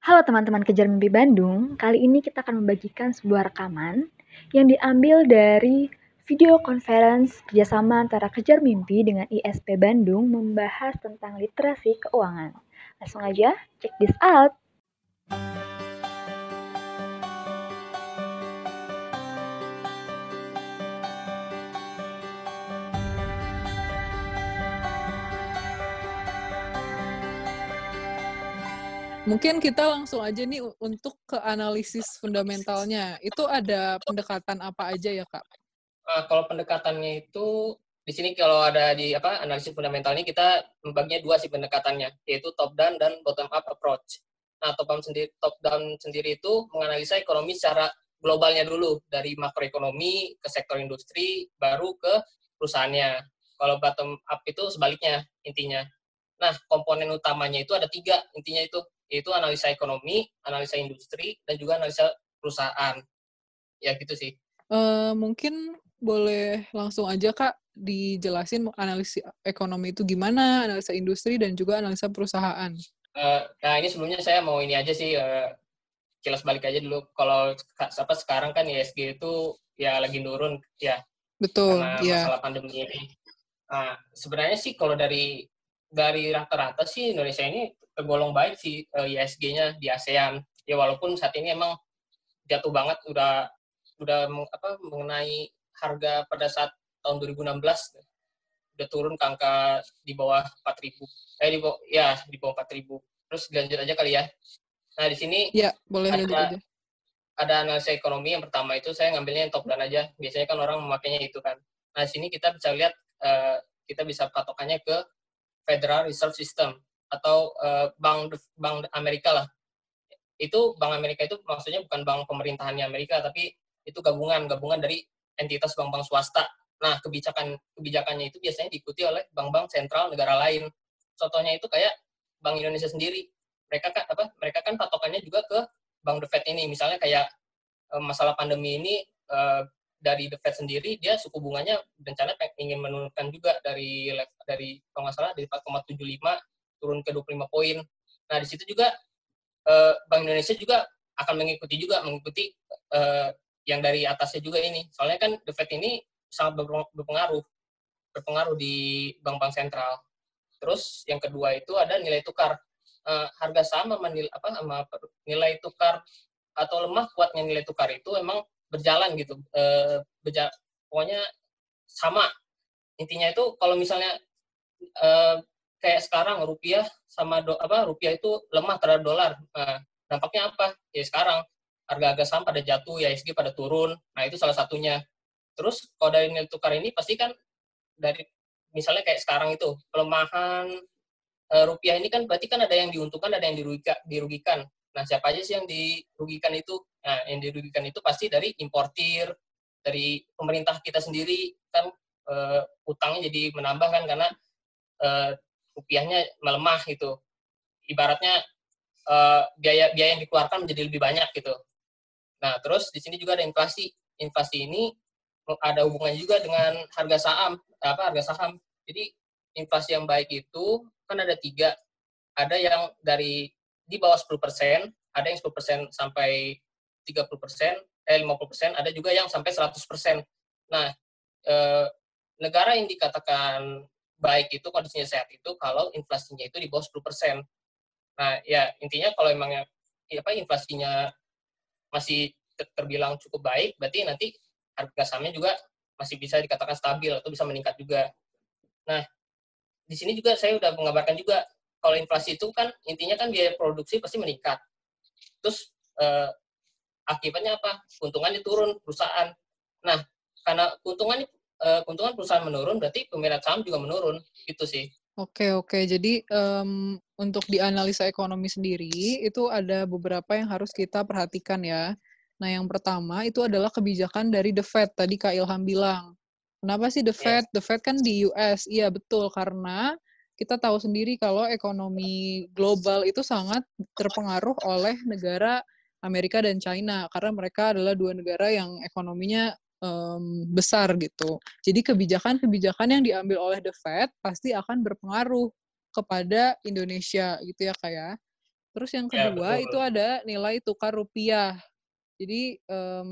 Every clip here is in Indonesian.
Halo teman-teman Kejar Mimpi Bandung, kali ini kita akan membagikan sebuah rekaman yang diambil dari video conference kerjasama antara Kejar Mimpi dengan ISP Bandung membahas tentang literasi keuangan. Langsung aja, check this out! Mungkin kita langsung aja nih untuk ke analisis fundamentalnya. Itu ada pendekatan apa aja ya, Kak? Uh, kalau pendekatannya itu di sini kalau ada di apa analisis fundamental ini kita membaginya dua sih pendekatannya, yaitu top down dan bottom up approach. Nah, top down sendiri top down sendiri itu menganalisa ekonomi secara globalnya dulu dari makroekonomi ke sektor industri baru ke perusahaannya. Kalau bottom up itu sebaliknya intinya. Nah, komponen utamanya itu ada tiga intinya itu yaitu analisa ekonomi, analisa industri, dan juga analisa perusahaan. Ya gitu sih. Uh, mungkin boleh langsung aja Kak dijelasin analisa ekonomi itu gimana, analisa industri, dan juga analisa perusahaan. Uh, nah ini sebelumnya saya mau ini aja sih, uh, kilas balik aja dulu. Kalau apa sekarang kan ISG itu ya lagi turun ya. Betul, karena ya. masalah pandemi ini. Nah, sebenarnya sih kalau dari dari rata-rata sih Indonesia ini tergolong baik sih uh, ISG-nya di ASEAN. Ya walaupun saat ini emang jatuh banget udah udah apa mengenai harga pada saat tahun 2016 udah turun ke angka di bawah 4000. Eh di bawah ya di bawah 4000. Terus lanjut aja kali ya. Nah, di sini ya, boleh ada, aja. ada analisa ekonomi yang pertama itu saya ngambilnya yang top down aja. Biasanya kan orang memakainya itu kan. Nah, di sini kita bisa lihat uh, kita bisa patokannya ke Federal Reserve System atau uh, bank bank Amerika lah. Itu bank Amerika itu maksudnya bukan bank pemerintahannya Amerika tapi itu gabungan gabungan dari entitas bank-bank swasta. Nah, kebijakan kebijakannya itu biasanya diikuti oleh bank-bank sentral negara lain. Contohnya itu kayak Bank Indonesia sendiri. Mereka kan apa? Mereka kan patokannya juga ke Bank The Fed ini. Misalnya kayak uh, masalah pandemi ini uh, dari The Fed sendiri dia suku bunganya rencana ingin menurunkan juga dari dari kalau nggak salah dari 4,75 turun ke 25 poin. Nah, di situ juga uh, Bank Indonesia juga akan mengikuti juga mengikuti uh, yang dari atasnya juga ini. Soalnya kan The Fed ini sangat berpengaruh berpengaruh di bank-bank sentral. Terus yang kedua itu ada nilai tukar. Uh, harga saham sama nilai apa sama nilai tukar atau lemah kuatnya nilai tukar itu emang berjalan gitu. Uh, berja pokoknya sama. Intinya itu kalau misalnya uh, kayak sekarang rupiah sama do, apa rupiah itu lemah terhadap dolar. Nah, dampaknya apa? Ya sekarang harga-harga saham pada jatuh, ya ISG pada turun. Nah, itu salah satunya. Terus kalau dari nilai tukar ini pasti kan dari misalnya kayak sekarang itu pelemahan e, rupiah ini kan berarti kan ada yang diuntungkan, ada yang dirugikan. Nah, siapa aja sih yang dirugikan itu? Nah, yang dirugikan itu pasti dari importir, dari pemerintah kita sendiri kan e, utangnya jadi menambah kan karena e, rupiahnya melemah gitu. Ibaratnya uh, biaya biaya yang dikeluarkan menjadi lebih banyak gitu. Nah, terus di sini juga ada inflasi. Inflasi ini ada hubungannya juga dengan harga saham, apa harga saham. Jadi inflasi yang baik itu kan ada tiga. Ada yang dari di bawah 10%, ada yang 10% sampai 30%, eh 50%, ada juga yang sampai 100%. Nah, eh, negara yang dikatakan baik itu kondisinya sehat itu kalau inflasinya itu di bawah 10%. Nah, ya intinya kalau emang ya, apa inflasinya masih terbilang cukup baik, berarti nanti harga sahamnya juga masih bisa dikatakan stabil atau bisa meningkat juga. Nah, di sini juga saya udah menggambarkan juga kalau inflasi itu kan intinya kan biaya produksi pasti meningkat. Terus eh, akibatnya apa? Keuntungannya turun perusahaan. Nah, karena keuntungannya uh, keuntungan perusahaan menurun, berarti peminat saham juga menurun, gitu sih. Oke oke, jadi um, untuk di analisa ekonomi sendiri itu ada beberapa yang harus kita perhatikan ya. Nah yang pertama itu adalah kebijakan dari The Fed tadi Kak Ilham bilang. Kenapa sih The Fed? Yes. The Fed kan di US, iya betul karena kita tahu sendiri kalau ekonomi global itu sangat terpengaruh oleh negara Amerika dan China karena mereka adalah dua negara yang ekonominya um, besar gitu. Jadi kebijakan-kebijakan yang diambil oleh The Fed pasti akan berpengaruh kepada Indonesia gitu ya kayak. Ya. Terus yang Ya, kedua betul. itu ada nilai tukar rupiah. Jadi em,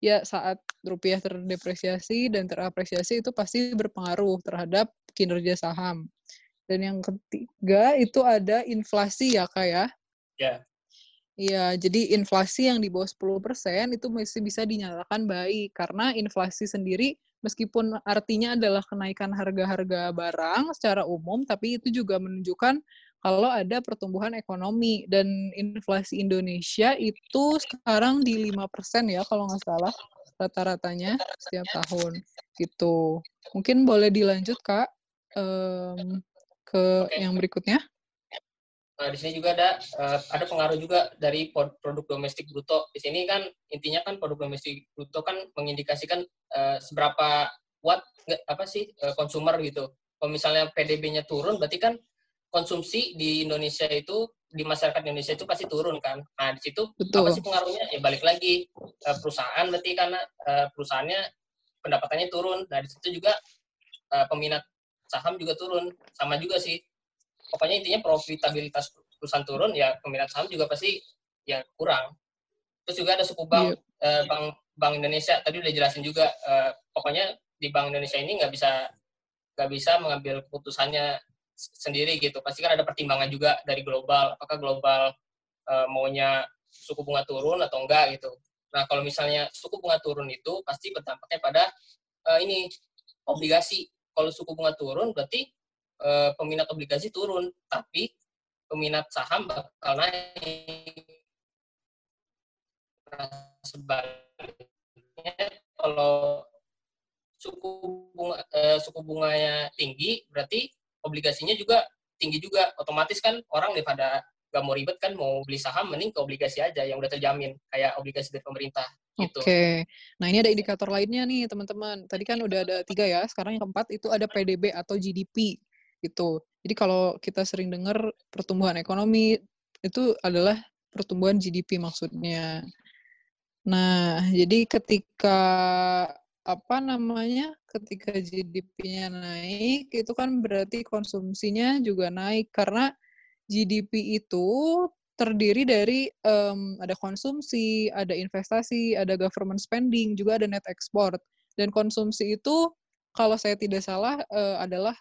ya saat rupiah terdepresiasi dan terapresiasi itu pasti berpengaruh terhadap kinerja saham. Dan yang ketiga itu ada inflasi ya kak ya. Ya. Iya, jadi inflasi yang di bawah 10% itu masih bisa dinyatakan baik karena inflasi sendiri meskipun artinya adalah kenaikan harga-harga barang secara umum tapi itu juga menunjukkan kalau ada pertumbuhan ekonomi dan inflasi Indonesia itu sekarang di 5% ya kalau nggak salah rata-ratanya setiap tahun gitu. Mungkin boleh dilanjut Kak em, ke yang berikutnya. Nah, di sini juga ada eh, ada pengaruh juga dari produk domestik bruto. Di sini kan intinya kan produk domestik bruto kan mengindikasikan eh, seberapa kuat apa sih eh, consumer gitu. Kalau misalnya PDB-nya turun, berarti kan konsumsi di Indonesia itu di masyarakat Indonesia itu pasti turun kan. Nah di situ Betul. apa sih pengaruhnya? Ya balik lagi eh, perusahaan berarti karena eh, perusahaannya pendapatannya turun. Nah di situ juga eh, peminat saham juga turun. Sama juga sih pokoknya intinya profitabilitas perusahaan turun ya peminat saham juga pasti ya kurang. Terus juga ada suku bank eh, bank bank Indonesia tadi udah jelasin juga eh, pokoknya di bank Indonesia ini nggak bisa nggak bisa mengambil keputusannya sendiri gitu. Pasti kan ada pertimbangan juga dari global apakah global eh, maunya suku bunga turun atau enggak gitu. Nah kalau misalnya suku bunga turun itu pasti berdampaknya pada eh, ini obligasi. Kalau suku bunga turun berarti eh, peminat obligasi turun, tapi peminat saham bakal naik. Sebaliknya kalau suku bunga eh, suku bunganya tinggi, berarti obligasinya juga tinggi juga. Otomatis kan orang daripada nggak mau ribet kan mau beli saham mending ke obligasi aja yang udah terjamin kayak obligasi dari pemerintah gitu. Oke, nah ini ada indikator lainnya nih teman-teman. Tadi kan udah ada tiga ya, sekarang yang keempat itu ada PDB atau GDP gitu. Jadi kalau kita sering dengar pertumbuhan ekonomi itu adalah pertumbuhan GDP maksudnya. Nah, jadi ketika apa namanya? Ketika GDP-nya naik, itu kan berarti konsumsinya juga naik karena GDP itu terdiri dari em, ada konsumsi, ada investasi, ada government spending, juga ada net export. Dan konsumsi itu kalau saya tidak salah eh, adalah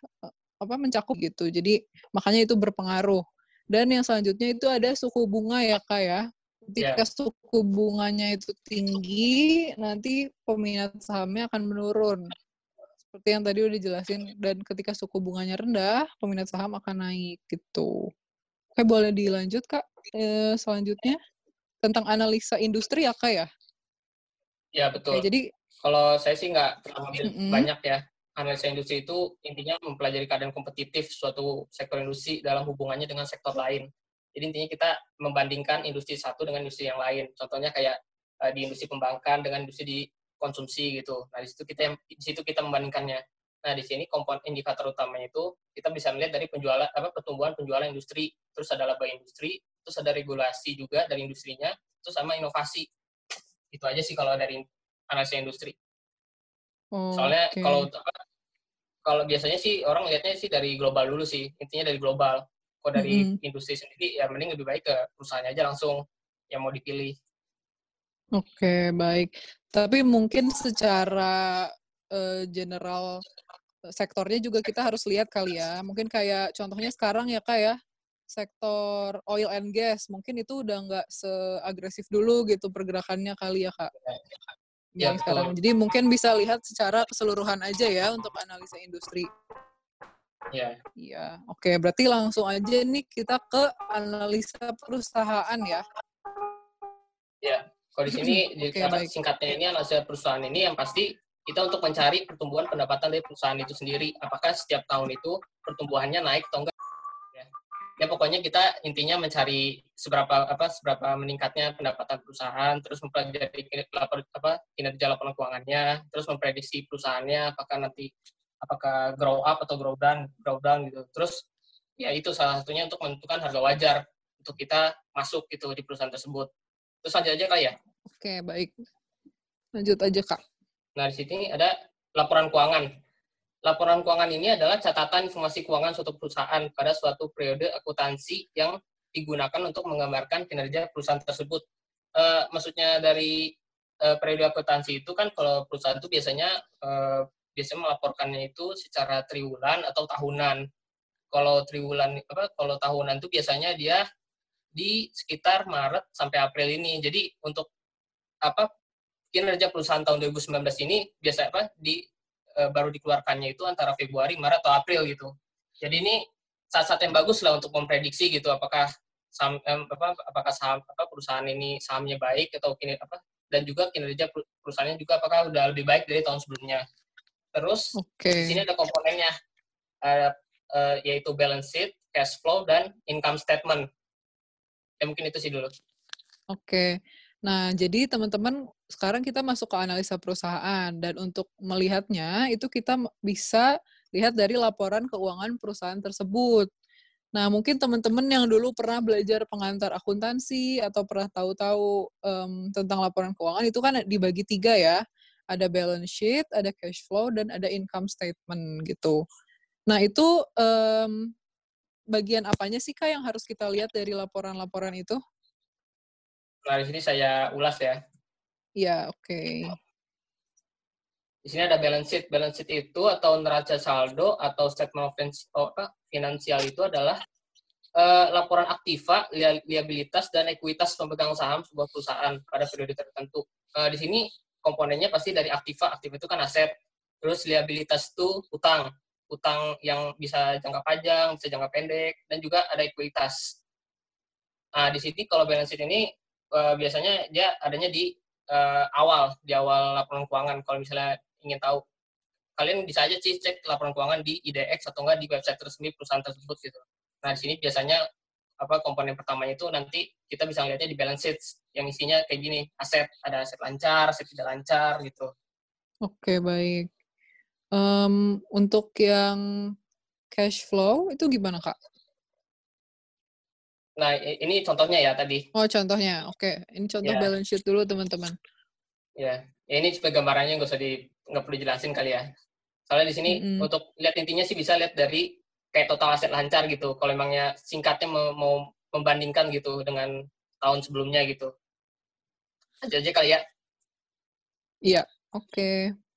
apa mencakup gitu. Jadi makanya itu berpengaruh. Dan yang selanjutnya itu ada suku bunga ya kak ya. Ketika suku bunganya itu tinggi, nanti peminat sahamnya akan menurun. Seperti yang tadi udah dijelasin. Dan ketika suku bunganya rendah, peminat saham akan naik gitu. Oke, boleh dilanjut kak eh, selanjutnya tentang analisa industri ya kak ya. Ya betul. Oke, jadi Kalau saya sih nggak terlalu Mm-mm. banyak ya. Analisa industri itu intinya mempelajari keadaan kompetitif suatu sektor industri dalam hubungannya dengan sektor lain. Jadi intinya kita membandingkan industri satu dengan industri yang lain. Contohnya kayak eh, di industri pembangkang dengan industri di konsumsi gitu. Nah, di situ kita di situ kita membandingkannya. Nah, di sini komponen indikator utamanya itu kita bisa melihat dari penjualan apa pertumbuhan penjualan industri, terus ada laba industri, terus ada regulasi juga dari industrinya, terus sama inovasi. Itu aja sih kalau dari analisa industri. Soalnya oke. kalau apa, kalau biasanya sih orang lihatnya sih dari global dulu sih, intinya dari global. Kalau dari Mm-mm. industri sendiri ya mending lebih baik ke perusahaannya aja langsung yang mau dipilih. Oke, baik. Tapi mungkin secara eh, general sektornya juga kita harus lihat kali ya. Mungkin kayak contohnya sekarang ya kak ya, sektor oil and gas. Mungkin itu udah nggak seagresif dulu gitu pergerakannya kali ya kak. Ya, Yang sekarang. Jadi mungkin bisa lihat secara keseluruhan aja ya untuk analisa industri. Ya, Iya, oke. Berarti langsung aja nih kita ke analisa perusahaan ya. ya. Kalau di sini di Oke, apa, baik. singkatnya ini analisa perusahaan ini yang pasti kita untuk mencari pertumbuhan pendapatan dari perusahaan itu sendiri. Apakah setiap tahun itu pertumbuhannya naik atau enggak? Ya, ya pokoknya kita intinya mencari seberapa apa seberapa meningkatnya pendapatan perusahaan, terus mempelajari lapor- apa kinerja laporan keuangannya, terus memprediksi perusahaannya apakah nanti apakah grow up atau grow down, grow down gitu. Terus ya itu salah satunya untuk menentukan harga wajar untuk kita masuk gitu di perusahaan tersebut. Terus lanjut aja kali ya. Oke, baik. Lanjut aja kak. Nah, di sini ada laporan keuangan. Laporan keuangan ini adalah catatan informasi keuangan suatu perusahaan pada suatu periode akuntansi yang digunakan untuk menggambarkan kinerja perusahaan tersebut. Uh, maksudnya dari uh, periode akuntansi itu kan kalau perusahaan itu biasanya uh, biasanya melaporkannya itu secara triwulan atau tahunan. Kalau triwulan apa kalau tahunan itu biasanya dia di sekitar Maret sampai April ini. Jadi untuk apa kinerja perusahaan tahun 2019 ini biasa apa di e, baru dikeluarkannya itu antara Februari, Maret atau April gitu. Jadi ini saat-saat yang bagus lah untuk memprediksi gitu apakah saham eh, apa apakah saham apa perusahaan ini sahamnya baik atau kini apa dan juga kinerja perusahaannya juga apakah udah lebih baik dari tahun sebelumnya. Terus okay. di sini ada komponennya uh, uh, yaitu balance sheet, cash flow dan income statement. Ya mungkin itu sih dulu. Oke. Okay. Nah, jadi teman-teman sekarang kita masuk ke analisa perusahaan dan untuk melihatnya itu kita bisa lihat dari laporan keuangan perusahaan tersebut. Nah, mungkin teman-teman yang dulu pernah belajar pengantar akuntansi atau pernah tahu-tahu um, tentang laporan keuangan itu kan dibagi tiga ya. Ada balance sheet, ada cash flow, dan ada income statement gitu. Nah, itu um, bagian apanya sih Kak yang harus kita lihat dari laporan-laporan itu? Nah, di sini saya ulas ya. Iya, oke. Okay. Di sini ada balance sheet. Balance sheet itu atau neraca saldo atau statement of oh, finansial itu adalah uh, laporan aktiva, liabilitas, dan ekuitas pemegang saham sebuah perusahaan pada periode tertentu. Uh, di sini komponennya pasti dari aktiva. Aktiva itu kan aset. Terus liabilitas itu utang. Utang yang bisa jangka panjang, bisa jangka pendek, dan juga ada ekuitas. Nah, di sini kalau balance sheet ini uh, biasanya dia adanya di uh, awal di awal laporan keuangan. Kalau misalnya ingin tahu kalian bisa aja sih cek laporan keuangan di IDX atau enggak di website resmi perusahaan tersebut gitu. Nah di sini biasanya apa komponen pertamanya itu nanti kita bisa lihatnya di balance sheet yang isinya kayak gini aset ada aset lancar aset tidak lancar gitu. Oke baik. Um, untuk yang cash flow itu gimana kak Nah, ini contohnya ya tadi. Oh, contohnya. Oke, ini contoh ya. balance sheet dulu, teman-teman. Ya, ya ini sebagai gambarannya nggak usah di nggak perlu jelasin kali ya. Soalnya di sini mm -hmm. untuk lihat intinya sih bisa lihat dari kayak total aset lancar gitu. Kalau emangnya singkatnya mau, mau membandingkan gitu dengan tahun sebelumnya gitu. Aja aja kali ya. Iya, oke. Okay.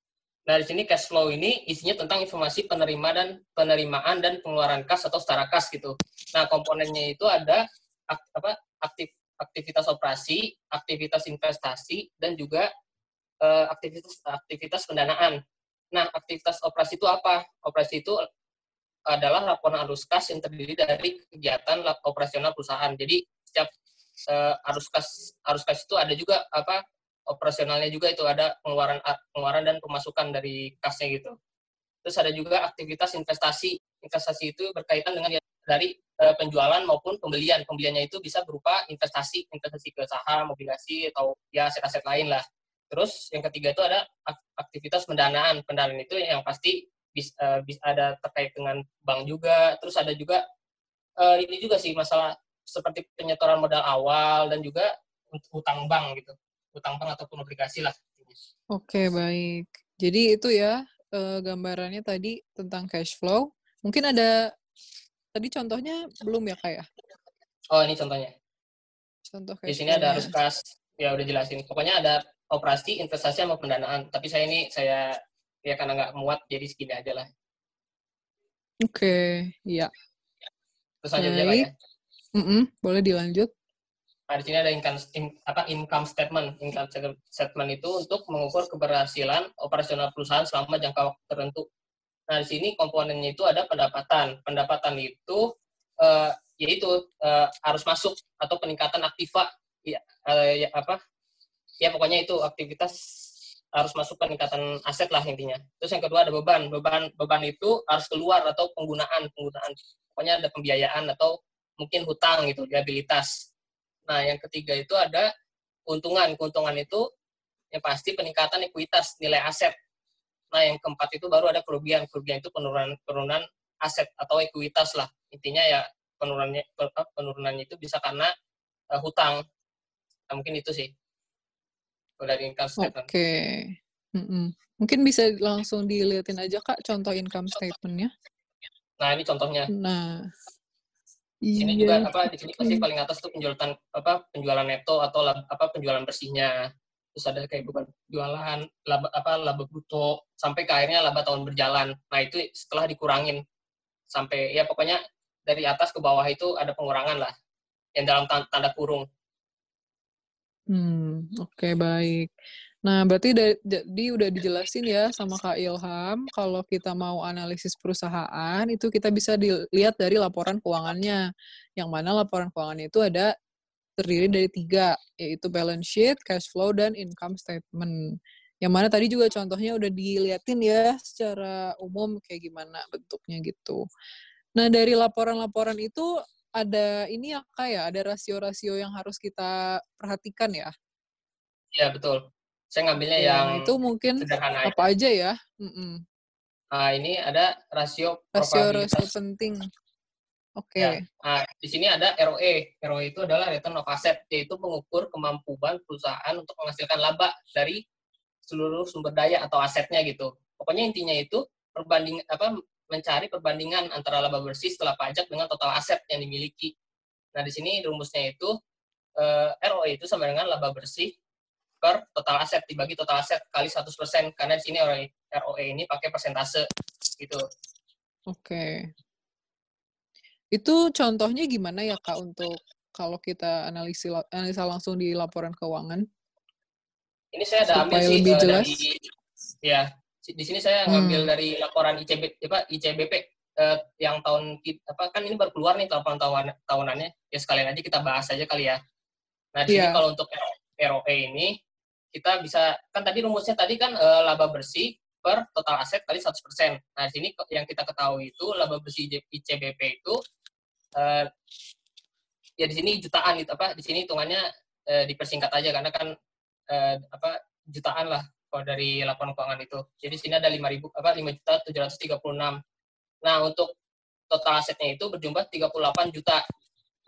Nah, di sini cash flow ini isinya tentang informasi penerima dan penerimaan dan pengeluaran kas atau setara kas gitu. Nah, komponennya itu ada apa aktif aktivitas operasi, aktivitas investasi dan juga uh, aktivitas aktivitas pendanaan. Nah, aktivitas operasi itu apa? Operasi itu adalah laporan arus kas yang terdiri dari kegiatan operasional perusahaan. Jadi setiap uh, arus kas arus kas itu ada juga apa operasionalnya juga itu ada pengeluaran pengeluaran dan pemasukan dari kasnya gitu. Terus ada juga aktivitas investasi. Investasi itu berkaitan dengan dari uh, penjualan maupun pembelian. Pembeliannya itu bisa berupa investasi, investasi ke saham, obligasi atau ya aset-aset lain lah. Terus yang ketiga itu ada aktivitas pendanaan. Pendanaan itu yang pasti bisa, bisa ada terkait dengan bank juga. Terus ada juga uh, ini juga sih masalah seperti penyetoran modal awal dan juga utang bank gitu utang bank ataupun obligasi lah. Oke, baik. Jadi itu ya uh, gambarannya tadi tentang cash flow. Mungkin ada tadi contohnya belum ya kayak? Ya? Oh, ini contohnya. Contoh Di sini ada harus kas ya udah jelasin. Pokoknya ada operasi, investasi sama pendanaan. Tapi saya ini saya ya karena nggak muat jadi segini aja lah. Oke, okay, iya. Terus lanjut aja ya. Mm -mm, boleh dilanjut. Nah, di sini ada income in, apa income statement. Income statement itu untuk mengukur keberhasilan operasional perusahaan selama jangka waktu tertentu. Nah, di sini komponennya itu ada pendapatan. Pendapatan itu uh, yaitu uh, harus masuk atau peningkatan aktiva ya, uh, ya apa? Ya pokoknya itu aktivitas harus masuk peningkatan aset lah intinya. Terus yang kedua ada beban. Beban beban itu harus keluar atau penggunaan penggunaan. Pokoknya ada pembiayaan atau mungkin hutang gitu, liabilitas Nah, yang ketiga itu ada keuntungan. Keuntungan itu yang pasti peningkatan ekuitas nilai aset. Nah, yang keempat itu baru ada kerugian. Kerugian itu penurunan penurunan aset atau ekuitas lah. Intinya ya penurunannya penurunannya itu bisa karena uh, hutang. Nah, mungkin itu sih. Dari income statement. Oke. Okay. Mm -mm. Mungkin bisa langsung dilihatin aja Kak contoh income statement-nya. Nah, ini contohnya. Nah, Di sini juga apa di sini pasti paling atas tuh penjualan apa penjualan neto atau lab, apa penjualan bersihnya. Terus ada kayak beban jualan, laba apa laba bruto sampai ke akhirnya laba tahun berjalan. Nah, itu setelah dikurangin sampai ya pokoknya dari atas ke bawah itu ada pengurangan lah yang dalam tanda kurung. Hmm, oke okay, baik. Nah, berarti jadi udah dijelasin ya sama Kak Ilham, kalau kita mau analisis perusahaan, itu kita bisa dilihat dari laporan keuangannya. Yang mana laporan keuangannya itu ada terdiri dari tiga, yaitu balance sheet, cash flow, dan income statement. Yang mana tadi juga contohnya udah diliatin ya secara umum kayak gimana bentuknya gitu. Nah, dari laporan-laporan itu ada ini ya kayak ada rasio-rasio yang harus kita perhatikan ya? Iya, betul saya ngambilnya ya, yang itu mungkin sederhana apa aja, ya. Mm -mm. Nah, ini ada rasio rasio rasio penting. Oke. Okay. Ya. Nah, di sini ada ROE. ROE itu adalah return of asset, yaitu mengukur kemampuan perusahaan untuk menghasilkan laba dari seluruh sumber daya atau asetnya gitu. Pokoknya intinya itu perbanding apa mencari perbandingan antara laba bersih setelah pajak dengan total aset yang dimiliki. Nah, di sini rumusnya itu eh, ROE itu sama dengan laba bersih per total aset dibagi total aset kali 100% karena di sini ROE ini pakai persentase gitu. Oke. Okay. Itu contohnya gimana ya Kak untuk kalau kita analisa analisa langsung di laporan keuangan? Ini saya ada ambil sih lebih jelas. dari ya di sini saya ngambil hmm. dari laporan ICB apa ICBP eh, yang tahun apa kan ini baru keluar nih laporan tahunan tahunannya ya sekalian aja kita bahas aja kali ya. Nah di yeah. sini iya. kalau untuk ROE ini kita bisa kan tadi rumusnya tadi kan e, laba bersih per total aset kali 100%. Nah, di sini yang kita ketahui itu laba bersih ICBP itu e, ya di sini jutaan gitu apa di sini hitungannya e, dipersingkat aja karena kan e, apa jutaan lah kalau dari laporan keuangan itu. Jadi di sini ada 5000 apa 5 juta 736. Nah, untuk total asetnya itu berjumlah 38 juta.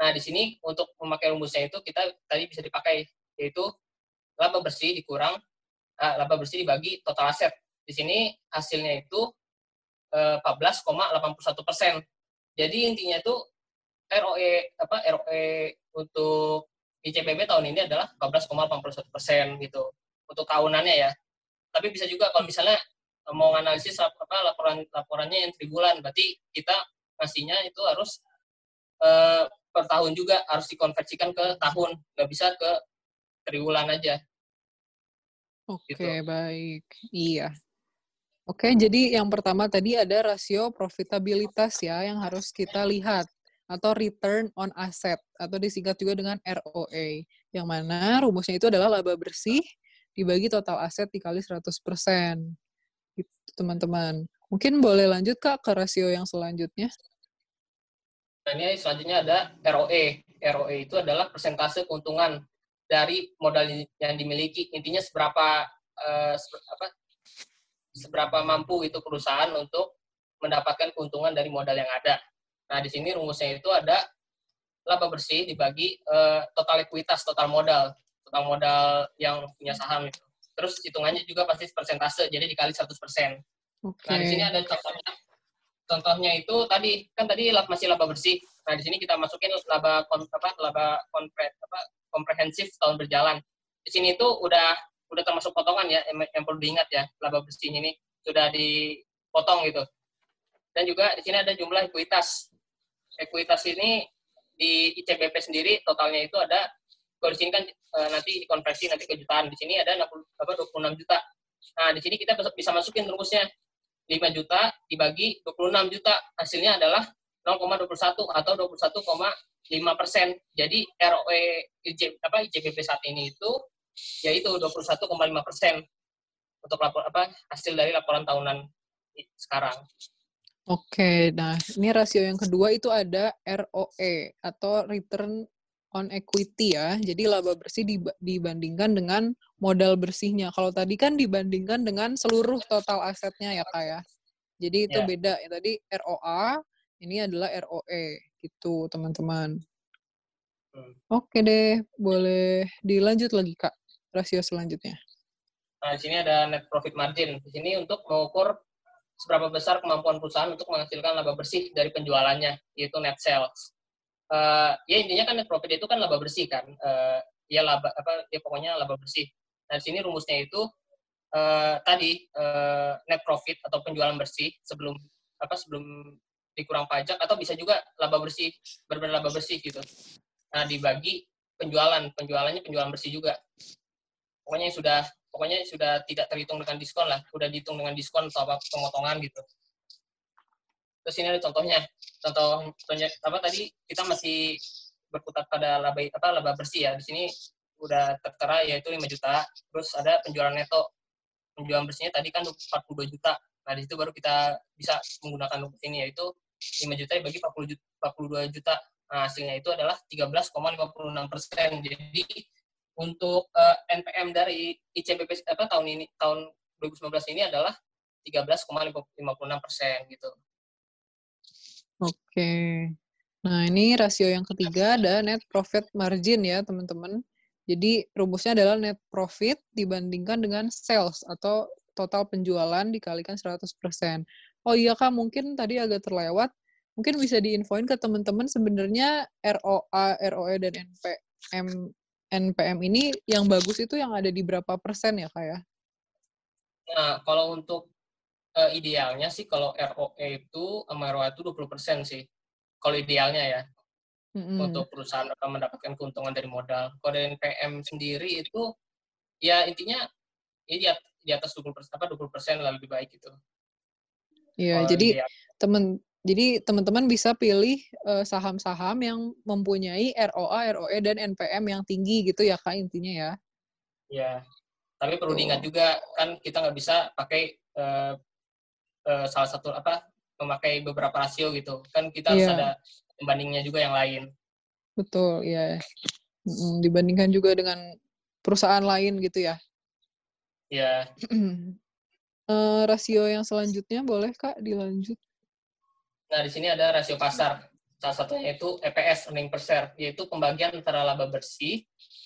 Nah, di sini untuk memakai rumusnya itu kita tadi bisa dipakai yaitu laba bersih dikurang uh, laba bersih dibagi total aset. Di sini hasilnya itu uh, 14,81 persen. Jadi intinya itu ROE apa ROE untuk ICBP tahun ini adalah 14,81 persen gitu untuk tahunannya ya. Tapi bisa juga kalau misalnya mau analisis apa laporan laporannya yang tribulan, berarti kita ngasihnya itu harus uh, per tahun juga harus dikonversikan ke tahun, nggak bisa ke triwulan aja. Oke, gitu. baik. Iya. Oke, jadi yang pertama tadi ada rasio profitabilitas ya yang harus kita lihat atau return on asset atau disingkat juga dengan ROA. Yang mana rumusnya itu adalah laba bersih dibagi total aset dikali 100%. Gitu, teman-teman. Mungkin boleh lanjut Kak ke rasio yang selanjutnya. Nah, ini selanjutnya ada ROE. ROE itu adalah persentase keuntungan dari modal yang dimiliki. Intinya seberapa uh, apa, seberapa mampu itu perusahaan untuk mendapatkan keuntungan dari modal yang ada. Nah, di sini rumusnya itu ada laba bersih dibagi uh, total ekuitas, total modal, total modal yang punya saham itu. Terus hitungannya juga pasti persentase, jadi dikali 100%. Okay. Nah, di sini ada contohnya. Contohnya itu tadi kan tadi masih laba bersih. Nah, di sini kita masukin laba apa laba konvert apa komprehensif tahun berjalan. Di sini itu udah udah termasuk potongan ya yang, yang perlu diingat ya laba bersih ini sudah dipotong gitu. Dan juga di sini ada jumlah ekuitas. Ekuitas ini di ICBP sendiri totalnya itu ada kalau di sini kan e, nanti dikonversi nanti ke jutaan. Di sini ada 60 apa 26 juta. Nah, di sini kita bisa masukin rumusnya 5 juta dibagi 26 juta hasilnya adalah 0,21 atau 21, 5 persen. Jadi ROE IJ, apa, IJBP saat ini itu yaitu 21,5 persen untuk lapor apa hasil dari laporan tahunan sekarang. Oke, nah ini rasio yang kedua itu ada ROE atau return on equity ya. Jadi laba bersih dibandingkan dengan modal bersihnya. Kalau tadi kan dibandingkan dengan seluruh total asetnya ya kak ya. Jadi itu yeah. beda. Ya, tadi ROA, ini adalah ROE gitu teman-teman. Oke deh, boleh dilanjut lagi kak rasio selanjutnya. Nah di sini ada net profit margin. Di sini untuk mengukur seberapa besar kemampuan perusahaan untuk menghasilkan laba bersih dari penjualannya, yaitu net sales. Uh, ya intinya kan net profit itu kan laba bersih kan. Uh, ya laba apa ya pokoknya laba bersih. Nah di sini rumusnya itu uh, tadi uh, net profit atau penjualan bersih sebelum apa sebelum dikurang pajak atau bisa juga laba bersih benar laba bersih gitu. Nah dibagi penjualan. Penjualannya penjualan bersih juga. Pokoknya sudah pokoknya sudah tidak terhitung dengan diskon lah. Sudah dihitung dengan diskon atau pemotongan gitu terus ini ada contohnya. Contoh contohnya apa tadi? Kita masih berputar pada laba apa laba bersih ya. Di sini udah tertera yaitu 5 juta. Terus ada penjualan neto. Penjualan bersihnya tadi kan 42 juta. Nah di situ baru kita bisa menggunakan rumus ini yaitu 5 juta dibagi 40 juta, 42 juta. Nah, hasilnya itu adalah 13,56 persen. Jadi untuk uh, eh, NPM dari ICBP apa tahun ini tahun 2019 ini adalah 13,56 persen gitu. Oke. Nah, ini rasio yang ketiga ada net profit margin ya, teman-teman. Jadi rumusnya adalah net profit dibandingkan dengan sales atau total penjualan dikalikan 100%. Oh iya Kak, mungkin tadi agak terlewat mungkin bisa diinfoin ke teman-teman sebenarnya ROA, ROE dan NPM NPM ini yang bagus itu yang ada di berapa persen ya kak ya? Nah kalau untuk uh, idealnya sih kalau ROE itu sama ROA itu 20 persen sih. Kalau idealnya ya mm-hmm. untuk perusahaan akan mendapatkan keuntungan dari modal. Kalau dari NPM sendiri itu ya intinya ya di atas 20 persen apa 20 persen lebih baik itu. Iya, jadi temen jadi teman-teman bisa pilih uh, saham-saham yang mempunyai ROA, ROE dan NPM yang tinggi gitu ya kak intinya ya. Ya, tapi perlu diingat juga kan kita nggak bisa pakai uh, uh, salah satu apa memakai beberapa rasio gitu. Kan kita harus yeah. ada pembandingnya juga yang lain. Betul, ya. Mm, dibandingkan juga dengan perusahaan lain gitu ya. Ya. uh, rasio yang selanjutnya boleh kak dilanjut? Nah, di sini ada rasio pasar. Salah satunya itu EPS, earning per share, yaitu pembagian antara laba bersih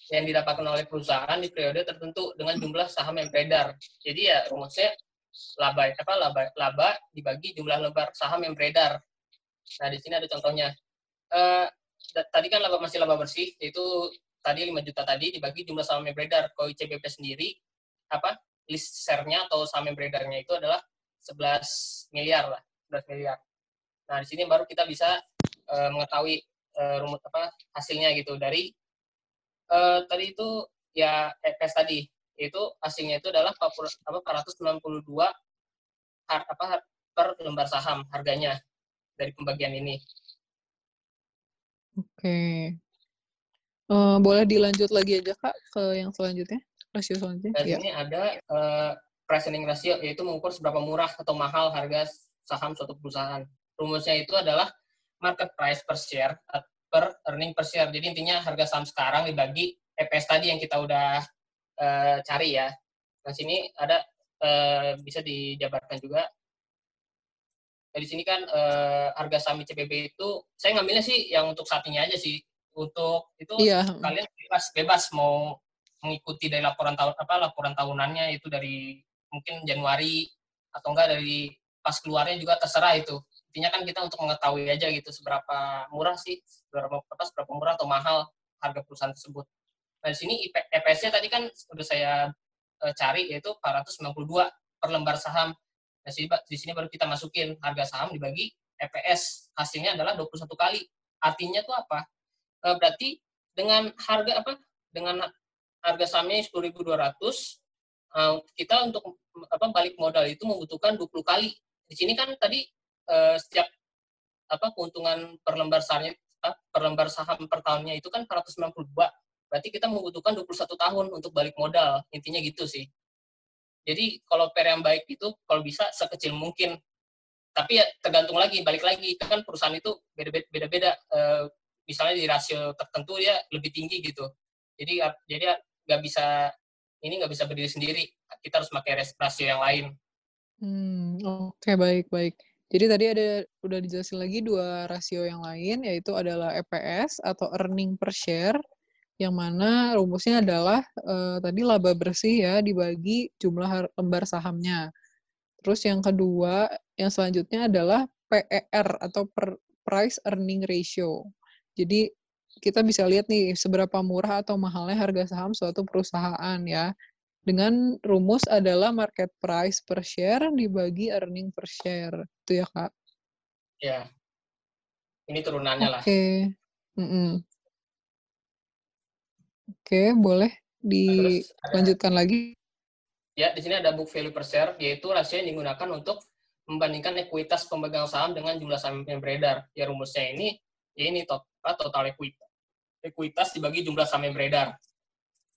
yang didapatkan oleh perusahaan di periode tertentu dengan jumlah saham yang beredar. Jadi ya rumusnya laba apa laba laba dibagi jumlah lembar saham yang beredar. Nah, di sini ada contohnya. Uh, tadi kan laba masih laba bersih, yaitu tadi 5 juta tadi dibagi jumlah saham yang beredar. Kalau ICBP sendiri apa list share-nya atau saham yang beredarnya itu adalah 11 miliar lah, 11 miliar. Nah, di sini baru kita bisa uh, mengetahui uh, rumus apa hasilnya gitu dari uh, tadi itu ya EPS tadi itu hasilnya itu adalah 40, apa 492 har, apa per lembar saham harganya dari pembagian ini. Oke. Okay. Uh, boleh dilanjut lagi aja Kak ke yang selanjutnya, rasio selanjutnya. Dan ya. ini ada uh, price earning ratio yaitu mengukur seberapa murah atau mahal harga saham suatu perusahaan rumusnya itu adalah market price per share per earning per share. Jadi intinya harga saham sekarang dibagi EPS tadi yang kita udah uh, cari ya. Nah sini ada uh, bisa dijabarkan juga. Nah, di sini kan uh, harga saham ICBP itu saya ngambilnya sih yang untuk saat ini aja sih. Untuk itu iya. kalian bebas bebas mau mengikuti dari laporan tahun apa laporan tahunannya itu dari mungkin Januari atau enggak dari pas keluarnya juga terserah itu intinya kan kita untuk mengetahui aja gitu seberapa murah sih seberapa apa seberapa murah atau mahal harga perusahaan tersebut. Nah di sini EPS-nya tadi kan sudah saya uh, cari yaitu 492 per lembar saham. Nah di, sini baru kita masukin harga saham dibagi EPS hasilnya adalah 21 kali. Artinya tuh apa? Uh, berarti dengan harga apa? Dengan harga sahamnya 10.200 uh, kita untuk apa balik modal itu membutuhkan 20 kali. Di sini kan tadi setiap apa keuntungan per lembar sahamnya per lembar saham per tahunnya itu kan 492. Berarti kita membutuhkan 21 tahun untuk balik modal. Intinya gitu sih. Jadi kalau per yang baik itu kalau bisa sekecil mungkin. Tapi ya tergantung lagi, balik lagi. Kan perusahaan itu beda-beda. Uh, misalnya di rasio tertentu ya lebih tinggi gitu. Jadi jadi nggak bisa ini nggak bisa berdiri sendiri. Kita harus pakai rasio yang lain. Hmm, oke okay, baik baik. Jadi tadi ada udah dijelasin lagi dua rasio yang lain yaitu adalah EPS atau earning per share yang mana rumusnya adalah uh, tadi laba bersih ya dibagi jumlah lembar sahamnya. Terus yang kedua, yang selanjutnya adalah PER atau per price earning ratio. Jadi kita bisa lihat nih seberapa murah atau mahalnya harga saham suatu perusahaan ya. Dengan rumus adalah market price per share dibagi earning per share. Itu ya, Kak? Ya. Ini turunannya Oke. lah. Oke. Mm Oke, boleh ada, dilanjutkan lagi. ya, di sini ada book value per share, yaitu rasio yang digunakan untuk membandingkan ekuitas pemegang saham dengan jumlah saham yang beredar. Ya rumusnya ini, ya ini tot- apa, total ekuitas. Ekuitas dibagi jumlah saham yang beredar.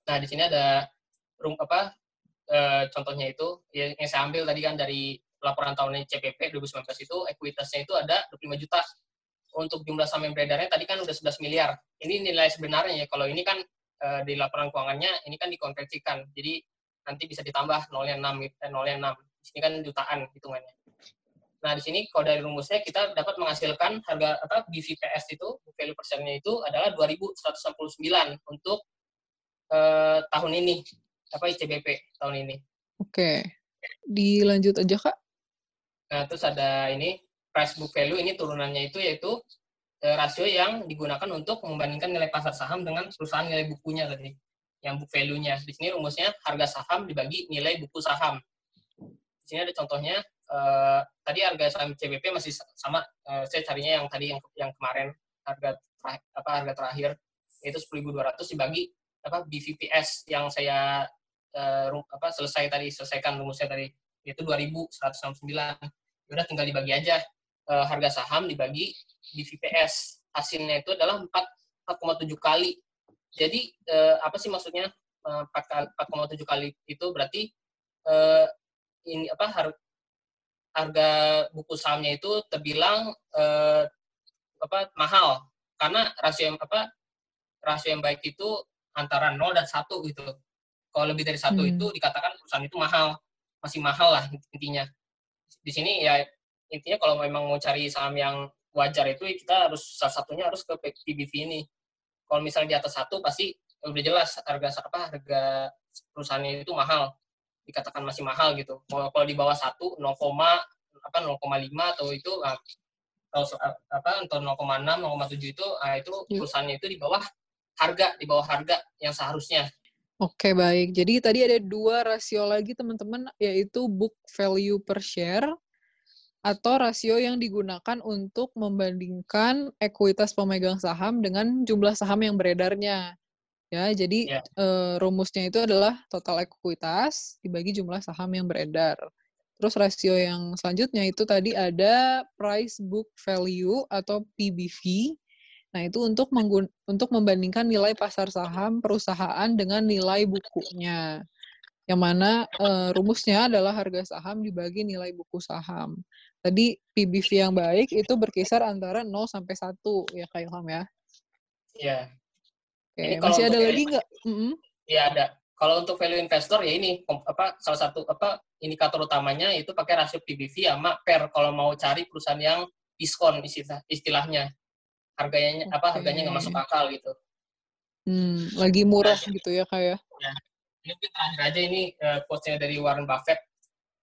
Nah, di sini ada rum apa eh, contohnya itu ya, yang saya ambil tadi kan dari laporan tahunan CPP 2019 itu ekuitasnya itu ada 25 juta. Untuk jumlah saham yang beredarnya tadi kan udah 11 miliar. Ini nilai sebenarnya ya. Kalau ini kan eh, di laporan keuangannya ini kan dikonversikan. Jadi nanti bisa ditambah nolnya 6 gitu, eh, nolnya 6. Di sini kan jutaan hitungannya. Nah, di sini kalau dari rumusnya kita dapat menghasilkan harga apa BVPS itu, value per share-nya itu adalah 2169 untuk eh, tahun ini apa ICBP tahun ini. Oke. Dilanjut aja, Kak. Nah, terus ada ini price book value ini turunannya itu yaitu rasio yang digunakan untuk membandingkan nilai pasar saham dengan perusahaan nilai bukunya tadi. Yang book value-nya. Di sini rumusnya harga saham dibagi nilai buku saham. Di sini ada contohnya eh, tadi harga saham CBP masih sama eh, saya carinya yang tadi yang yang kemarin harga terakhir, apa harga terakhir yaitu 10.200 dibagi apa BVPS yang saya eh, apa selesai tadi selesaikan rumusnya tadi yaitu 2.169 udah tinggal dibagi aja Eh, harga saham dibagi BVPS hasilnya itu adalah 4 4,7 kali jadi eh, apa sih maksudnya Eh, 4 kali 4,7 kali itu berarti eh, ini apa har- harga buku sahamnya itu terbilang eh, apa mahal karena rasio yang apa rasio yang baik itu antara 0 dan 1 gitu. Kalau lebih dari satu Hmm. itu dikatakan perusahaan itu mahal, masih mahal lah intinya. Di sini ya intinya kalau memang mau cari saham yang wajar itu kita harus salah satunya harus ke PBV ini. Kalau misalnya di atas satu pasti udah jelas harga apa harga perusahaannya itu mahal, dikatakan masih mahal gitu. Kalau kalau di bawah satu 0, apa 0,5 atau itu ah, atau so- apa atau 0,6 0,7 itu ah, itu Iya. perusahaannya itu di bawah harga di bawah harga yang seharusnya Oke, baik. Jadi tadi ada dua rasio lagi, teman-teman, yaitu book value per share atau rasio yang digunakan untuk membandingkan ekuitas pemegang saham dengan jumlah saham yang beredarnya. Ya, jadi Ya. eh, rumusnya itu adalah total ekuitas dibagi jumlah saham yang beredar. Terus rasio yang selanjutnya itu tadi ada price book value atau PBV. Nah, itu untuk menggun untuk membandingkan nilai pasar saham perusahaan dengan nilai bukunya. Yang mana eh, rumusnya adalah harga saham dibagi nilai buku saham. Tadi PBV yang baik itu berkisar antara 0 sampai 1 ya Kak Ilham ya. ya Oke, Ini masih ada lagi nggak? Mm-mm. ya ada kalau untuk value investor ya ini apa salah satu apa indikator utamanya itu pakai rasio PBV sama PER kalau mau cari perusahaan yang diskon istilah istilahnya harganya apa harganya nggak masuk akal gitu Hmm, lagi murah Nah, gitu ya Kak ya. ini mungkin terakhir aja ini uh, quotes-nya dari Warren Buffett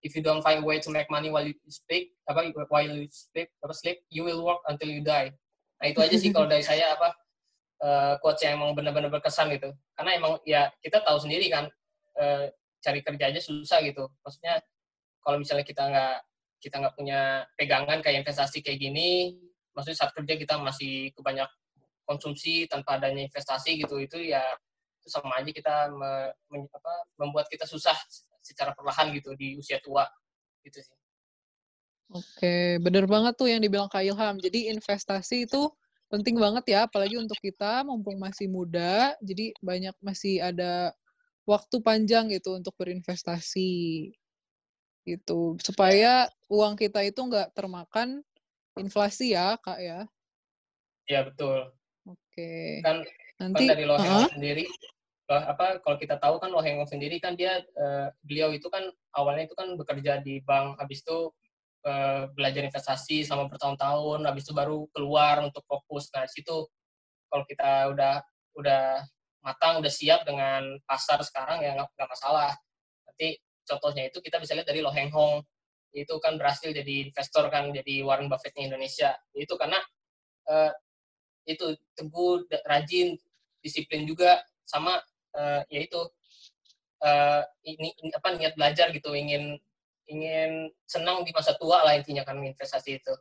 if you don't find a way to make money while you sleep apa while you sleep apa sleep you will work until you die. Nah itu aja sih kalau dari saya apa uh, quotes yang emang benar-benar berkesan gitu. Karena emang ya kita tahu sendiri kan uh, cari kerja aja susah gitu. Maksudnya kalau misalnya kita nggak kita nggak punya pegangan kayak investasi kayak gini maksudnya saat kerja kita masih kebanyak konsumsi tanpa adanya investasi gitu itu ya itu sama aja kita me- men- apa, membuat kita susah secara perlahan gitu di usia tua gitu sih. Oke, bener banget tuh yang dibilang Kak Ilham. Jadi investasi itu penting banget ya, apalagi untuk kita mumpung masih muda, jadi banyak masih ada waktu panjang gitu untuk berinvestasi gitu supaya uang kita itu nggak termakan inflasi ya kak ya Ya betul. oke Kan, nanti dari Lo Heeh. Hong sendiri apa kalau kita tahu kan Lo Heng Hong sendiri kan dia eh, beliau itu kan awalnya itu kan bekerja di bank habis itu eh, belajar investasi selama bertahun-tahun habis itu baru keluar untuk fokus. Nah situ kalau kita udah udah matang udah siap dengan pasar sekarang ya nggak masalah. Nanti contohnya itu kita bisa lihat dari Lo Heng Hong itu kan berhasil jadi investor kan jadi Warren Buffett-nya Indonesia. Itu karena eh, itu teguh, rajin, disiplin juga, sama uh, ya itu uh, ini, ini apa niat belajar gitu, ingin ingin senang di masa tua lah intinya kan investasi itu.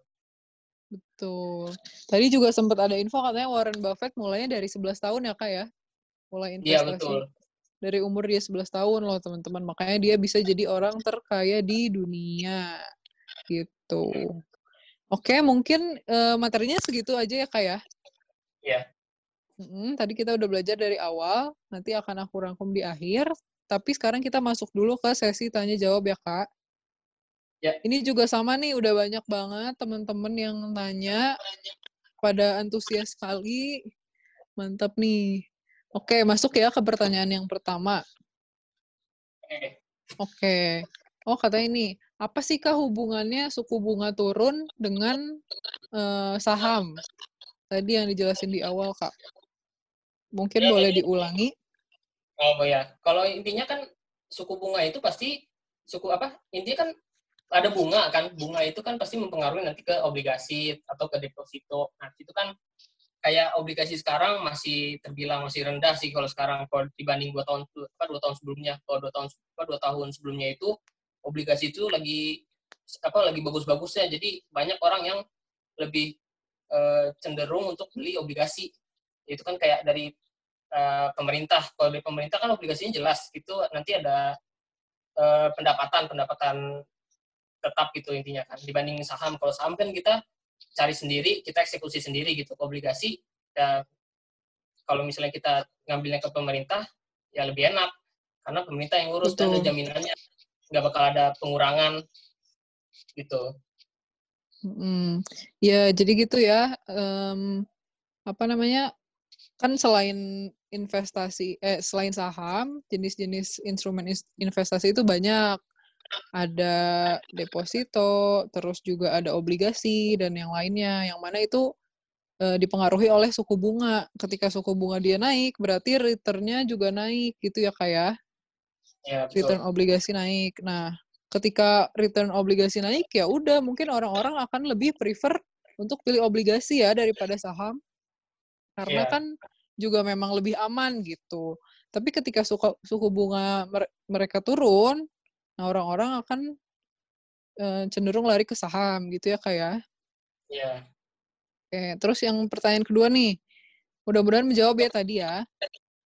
Betul. Tadi juga sempat ada info katanya Warren Buffett mulainya dari 11 tahun ya kak ya? Mulai investasi. Iya betul. Dari umur dia 11 tahun loh teman-teman. Makanya dia bisa jadi orang terkaya di dunia. Gitu. Oke, mungkin uh, materinya segitu aja ya kak ya? Iya. Hmm, tadi kita udah belajar dari awal, nanti akan aku rangkum di akhir. Tapi sekarang kita masuk dulu ke sesi tanya jawab ya kak. Ya. Ini juga sama nih, udah banyak banget teman-teman yang nanya pada antusias sekali. Mantap nih. Oke, masuk ya ke pertanyaan yang pertama. Oke. Oh, katanya ini, apa sih kah hubungannya suku bunga turun dengan uh, saham? Tadi yang dijelasin di awal, Kak. Mungkin ya, boleh diulangi. Oh ya, kalau intinya kan suku bunga itu pasti suku apa? Intinya kan ada bunga kan. Bunga itu kan pasti mempengaruhi nanti ke obligasi atau ke deposito. Nah itu kan kayak obligasi sekarang masih terbilang masih rendah sih kalau sekarang. Kalau dibanding dua tahun apa dua tahun sebelumnya. Kalau dua tahun apa dua tahun sebelumnya itu obligasi itu lagi apa lagi bagus-bagusnya. Jadi banyak orang yang lebih uh, cenderung untuk beli obligasi itu kan kayak dari uh, pemerintah. Kalau dari pemerintah kan obligasinya jelas. Itu nanti ada uh, pendapatan pendapatan tetap gitu intinya kan. Dibanding saham. Kalau saham kan kita cari sendiri kita eksekusi sendiri gitu. Obligasi ya kalau misalnya kita ngambilnya ke pemerintah ya lebih enak. Karena pemerintah yang ngurus Betul. dan ada jaminannya. Nggak bakal ada pengurangan gitu. Hmm. ya jadi gitu ya um, apa namanya kan selain investasi eh selain saham jenis-jenis instrumen investasi itu banyak ada deposito, terus juga ada obligasi dan yang lainnya, yang mana itu e, dipengaruhi oleh suku bunga. Ketika suku bunga dia naik, berarti returnnya juga naik, gitu ya kak ya? Ya, Return obligasi naik. Nah, ketika return obligasi naik, ya udah mungkin orang-orang akan lebih prefer untuk pilih obligasi ya daripada saham, karena ya. kan juga memang lebih aman gitu. Tapi ketika suku, suku bunga mereka turun, Nah, orang-orang akan uh, cenderung lari ke saham gitu ya, Kak ya? Iya. Oke, terus yang pertanyaan kedua nih. Mudah-mudahan menjawab ya tadi ya.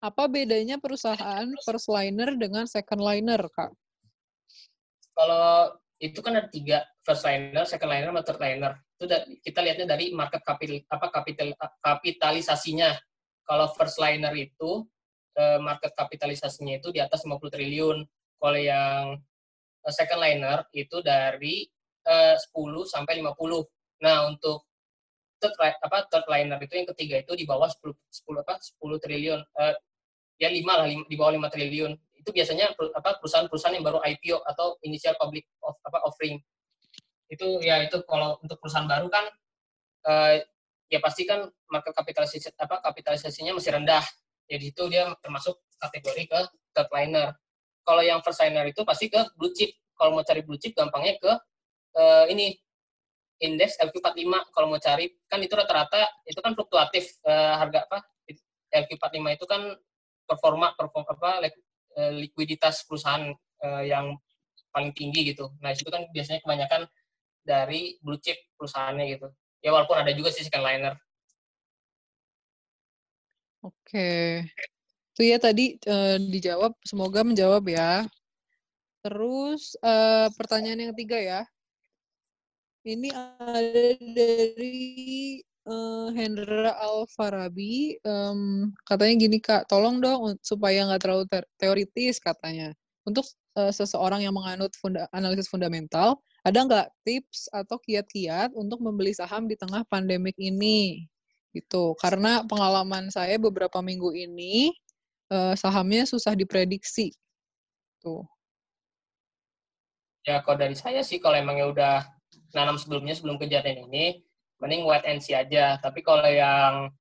Apa bedanya perusahaan first liner dengan second liner, Kak? Kalau itu kan ada tiga, first liner, second liner, sama third liner. Itu kita lihatnya dari market capital, apa kapital, kapitalisasinya. Kalau first liner itu eh, market kapitalisasinya itu di atas 50 triliun. Kalau yang Eh, second liner itu dari uh, 10 sampai 50. Nah, untuk third apa third liner itu yang ketiga itu di bawah 10 10 apa 10 triliun ya 5 lah 5, di bawah 5 triliun. Itu biasanya apa perusahaan-perusahaan yang baru IPO atau initial public of, apa offering. Itu ya itu kalau untuk perusahaan baru kan uh, ya pasti kan market kapitalisasi apa kapitalisasinya masih rendah. Jadi itu dia termasuk kategori ke third liner kalau yang first signer itu pasti ke blue chip. Kalau mau cari blue chip gampangnya ke uh, ini indeks LQ45 kalau mau cari kan itu rata-rata itu kan fluktuatif uh, harga apa LQ45 itu kan performa perform apa uh, likuiditas perusahaan uh, yang paling tinggi gitu. Nah, itu kan biasanya kebanyakan dari blue chip perusahaannya gitu. Ya walaupun ada juga sih second liner. Oke. Itu ya tadi uh, dijawab, semoga menjawab ya. Terus uh, pertanyaan yang ketiga ya. Ini ada dari uh, Hendra Alfarabi. Um, katanya gini kak, tolong dong supaya nggak terlalu te teoritis katanya. Untuk uh, seseorang yang menganut funda analisis fundamental, ada nggak tips atau kiat-kiat untuk membeli saham di tengah pandemik ini? Gitu. Karena pengalaman saya beberapa minggu ini uh, sahamnya susah diprediksi. Tuh. Ya, kalau dari saya sih, kalau emangnya udah nanam sebelumnya, sebelum kejadian ini, mending wait and see aja. Tapi kalau yang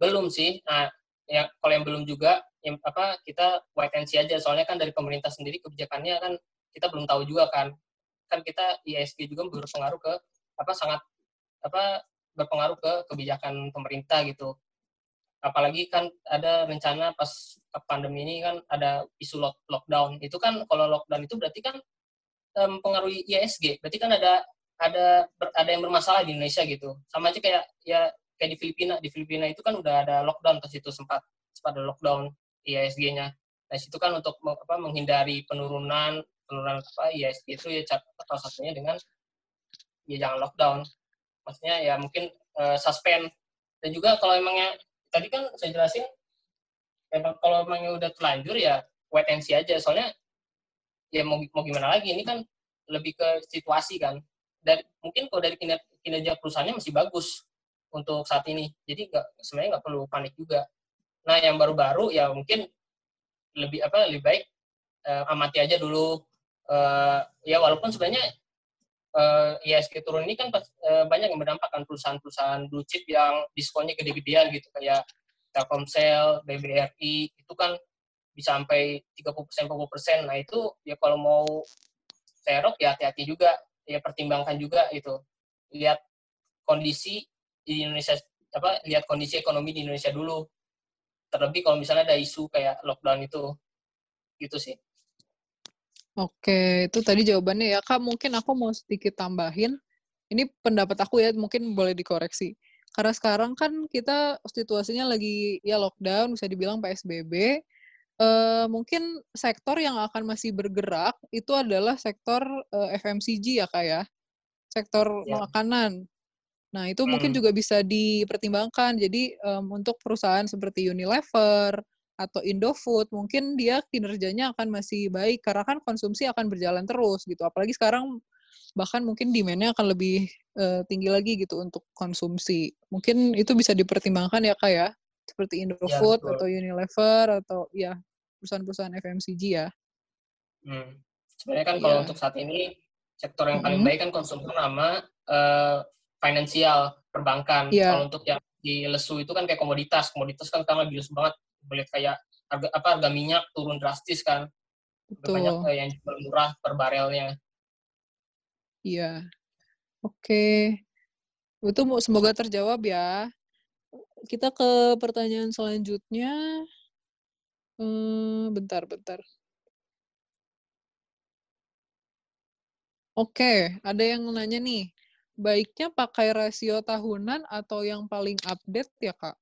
belum sih, nah, yang kalau yang belum juga, yang apa kita wait and see aja. Soalnya kan dari pemerintah sendiri kebijakannya kan kita belum tahu juga kan. Kan kita ISG juga berpengaruh ke apa sangat apa berpengaruh ke kebijakan pemerintah gitu. Apalagi kan ada rencana pas pandemi ini kan ada isu lock, lockdown. Itu kan kalau lockdown itu berarti kan mempengaruhi ISG berarti kan ada ada ada yang bermasalah di Indonesia gitu. Sama aja kayak ya kayak di Filipina. Di Filipina itu kan udah ada lockdown pas itu sempat sempat ada lockdown ISG-nya nah situ kan untuk apa menghindari penurunan penurunan apa ISG itu ya salah satunya dengan ya jangan lockdown. Maksudnya ya mungkin uh, suspend. Dan juga kalau emangnya tadi kan saya jelasin emang kalau emangnya udah terlanjur ya wait and see aja. Soalnya ya mau mau gimana lagi? Ini kan lebih ke situasi kan. Dan mungkin kalau dari kinerja, kinerja perusahaannya masih bagus untuk saat ini. Jadi nggak sebenarnya nggak perlu panik juga nah yang baru-baru ya mungkin lebih apa lebih baik uh, amati aja dulu uh, ya walaupun sebenarnya uh, ISG turun ini kan uh, banyak yang berdampak kan perusahaan-perusahaan blue chip yang diskonnya gede-gedean gitu kayak Telkomsel, BBRI itu kan bisa sampai 30% 40%. Nah, itu ya kalau mau serok ya hati-hati juga, ya pertimbangkan juga itu. Lihat kondisi di Indonesia apa lihat kondisi ekonomi di Indonesia dulu. Terlebih kalau misalnya ada isu kayak lockdown itu. Gitu sih. Oke, itu tadi jawabannya ya. Kak, mungkin aku mau sedikit tambahin. Ini pendapat aku ya, mungkin boleh dikoreksi. Karena sekarang kan kita situasinya lagi ya lockdown, bisa dibilang PSBB. Uh, eh, mungkin sektor yang akan masih bergerak itu adalah sektor uh, eh, FMCG ya kak ya, sektor ya. makanan. Nah itu hmm. mungkin juga bisa dipertimbangkan. Jadi um, untuk perusahaan seperti Unilever, atau Indofood mungkin dia kinerjanya akan masih baik karena kan konsumsi akan berjalan terus gitu apalagi sekarang bahkan mungkin demand-nya akan lebih uh, tinggi lagi gitu untuk konsumsi mungkin itu bisa dipertimbangkan ya kak ya seperti Indofood ya, atau Unilever atau ya perusahaan-perusahaan FMCG ya hmm. sebenarnya kan ya. kalau untuk saat ini sektor yang paling -hmm. baik kan konsumsi sama uh, finansial perbankan. Ya. kalau untuk yang di lesu itu kan kayak komoditas. Komoditas kan sekarang lagi lesu banget. Boleh kayak harga apa harga minyak turun drastis kan. Betul. banyak yang jual murah per barelnya. Iya. Oke. Okay. itu semoga terjawab ya. Kita ke pertanyaan selanjutnya. Hmm, bentar bentar. Oke, ada yang nanya nih, baiknya pakai rasio tahunan atau yang paling update ya, Kak?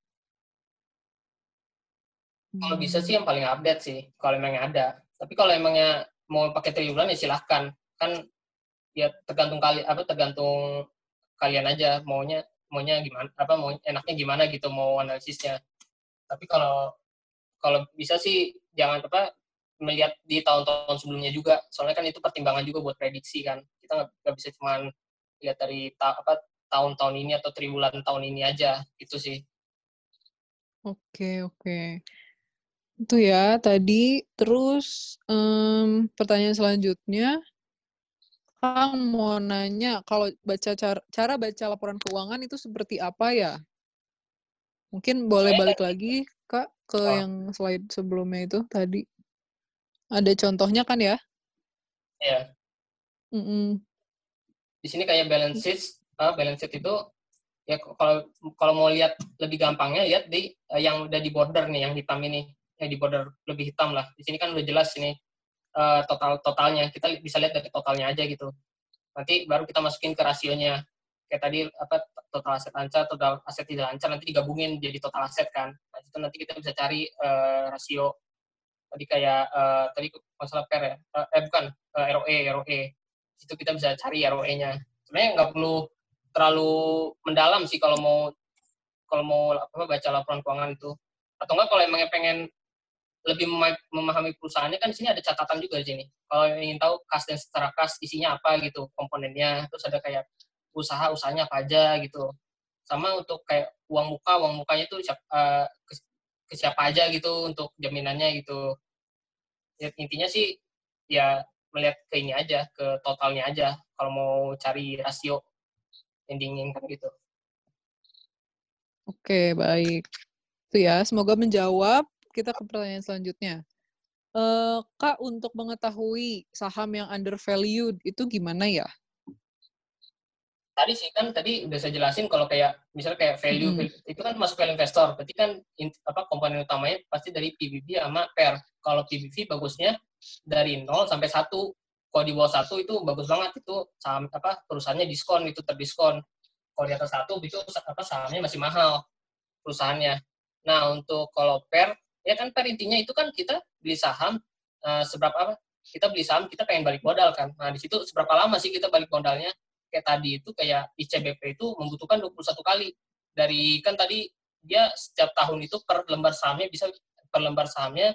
Kalau bisa sih yang paling update sih, kalau emangnya ada. Tapi kalau emangnya mau pakai triwulan ya silahkan. Kan ya tergantung kali apa tergantung kalian aja maunya maunya gimana apa mau enaknya gimana gitu mau analisisnya. Tapi kalau kalau bisa sih jangan apa melihat di tahun-tahun sebelumnya juga. Soalnya kan itu pertimbangan juga buat prediksi kan. Kita nggak bisa cuma lihat dari ta apa tahun-tahun ini atau triwulan tahun ini aja. Itu sih. Oke, oke. Itu ya tadi. Terus um, pertanyaan selanjutnya, Kang mau nanya kalau baca cara, cara baca laporan keuangan itu seperti apa ya? Mungkin boleh balik lagi Kak ke oh. yang slide sebelumnya itu tadi. Ada contohnya kan ya? Iya. Mm -mm. Di sini kayak balance sheet, uh, balance sheet itu ya kalau kalau mau lihat lebih gampangnya lihat di uh, yang udah di border nih yang hitam ini yang di border lebih hitam lah. Di sini kan udah jelas ini uh, total totalnya. Kita bisa lihat dari totalnya aja gitu. Nanti baru kita masukin ke rasionya. Kayak tadi apa total aset lancar, total aset tidak lancar nanti digabungin jadi total aset kan. Nah, itu nanti kita bisa cari uh, rasio tadi kayak uh, tadi masalah per ya. Uh, eh bukan uh, ROE ROE. Itu kita bisa cari ROE-nya. Sebenarnya nggak perlu terlalu mendalam sih kalau mau kalau mau apa baca laporan keuangan itu atau enggak kalau emangnya pengen lebih memahami perusahaannya kan di sini ada catatan juga di sini. Kalau ingin tahu kas dan setara kas isinya apa gitu komponennya, terus ada kayak usaha usahanya apa aja gitu. Sama untuk kayak uang muka, uang mukanya siap, uh, ke, ke siapa aja gitu untuk jaminannya gitu. Ya, intinya sih ya melihat ke ini aja, ke totalnya aja kalau mau cari rasio yang diinginkan gitu. Oke, baik. Itu ya, semoga menjawab kita ke pertanyaan selanjutnya. Uh, Kak, untuk mengetahui saham yang undervalued itu gimana ya? tadi sih kan tadi udah saya jelasin kalau kayak misalnya kayak value, Hmm. value- itu kan masuk value investor. Berarti kan apa komponen utamanya pasti dari PBV sama PER. Kalau PBV bagusnya dari 0 sampai 1. Kalau di bawah 1 itu bagus banget itu saham apa perusahaannya diskon itu terdiskon. Kalau di atas 1 itu apa sahamnya masih mahal perusahaannya. Nah, untuk kalau PER ya kan PER intinya itu kan kita beli saham eh, seberapa apa? Kita beli saham kita pengen balik modal kan. Nah, di situ seberapa lama sih kita balik modalnya? kayak tadi itu kayak ICBP itu membutuhkan 21 kali. Dari kan tadi dia setiap tahun itu per lembar sahamnya bisa per lembar sahamnya